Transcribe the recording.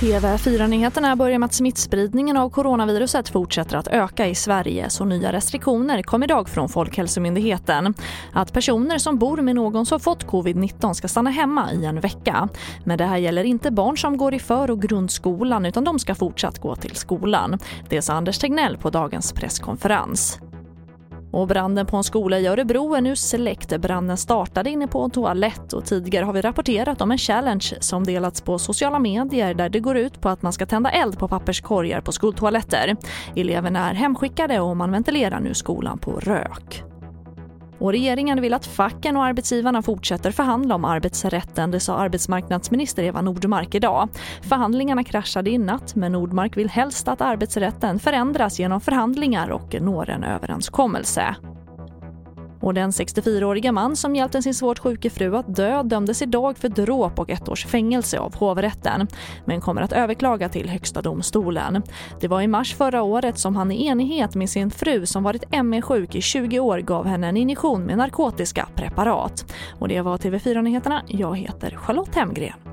TV4-nyheterna börjar med att smittspridningen av coronaviruset fortsätter att öka i Sverige så nya restriktioner kom idag från Folkhälsomyndigheten. Att personer som bor med någon som fått covid-19 ska stanna hemma i en vecka. Men det här gäller inte barn som går i för och grundskolan utan de ska fortsatt gå till skolan. Det sa Anders Tegnell på dagens presskonferens. Och branden på en skola i Örebro är nu släckt. Branden startade inne på en toalett och tidigare har vi rapporterat om en challenge som delats på sociala medier där det går ut på att man ska tända eld på papperskorgar på skoltoaletter. Eleverna är hemskickade och man ventilerar nu skolan på rök. Och regeringen vill att facken och arbetsgivarna fortsätter förhandla om arbetsrätten, det sa arbetsmarknadsminister Eva Nordmark idag. Förhandlingarna kraschade i natt, men Nordmark vill helst att arbetsrätten förändras genom förhandlingar och når en överenskommelse. Och den 64-åriga man som hjälpte sin svårt sjuke fru att dö dömdes idag för dråp och ett års fängelse av hovrätten, men kommer att överklaga till Högsta domstolen. Det var i mars förra året som han i enighet med sin fru som varit ME-sjuk i 20 år gav henne en injektion med narkotiska preparat. Och det var TV4 Nyheterna. Jag heter Charlotte Hemgren.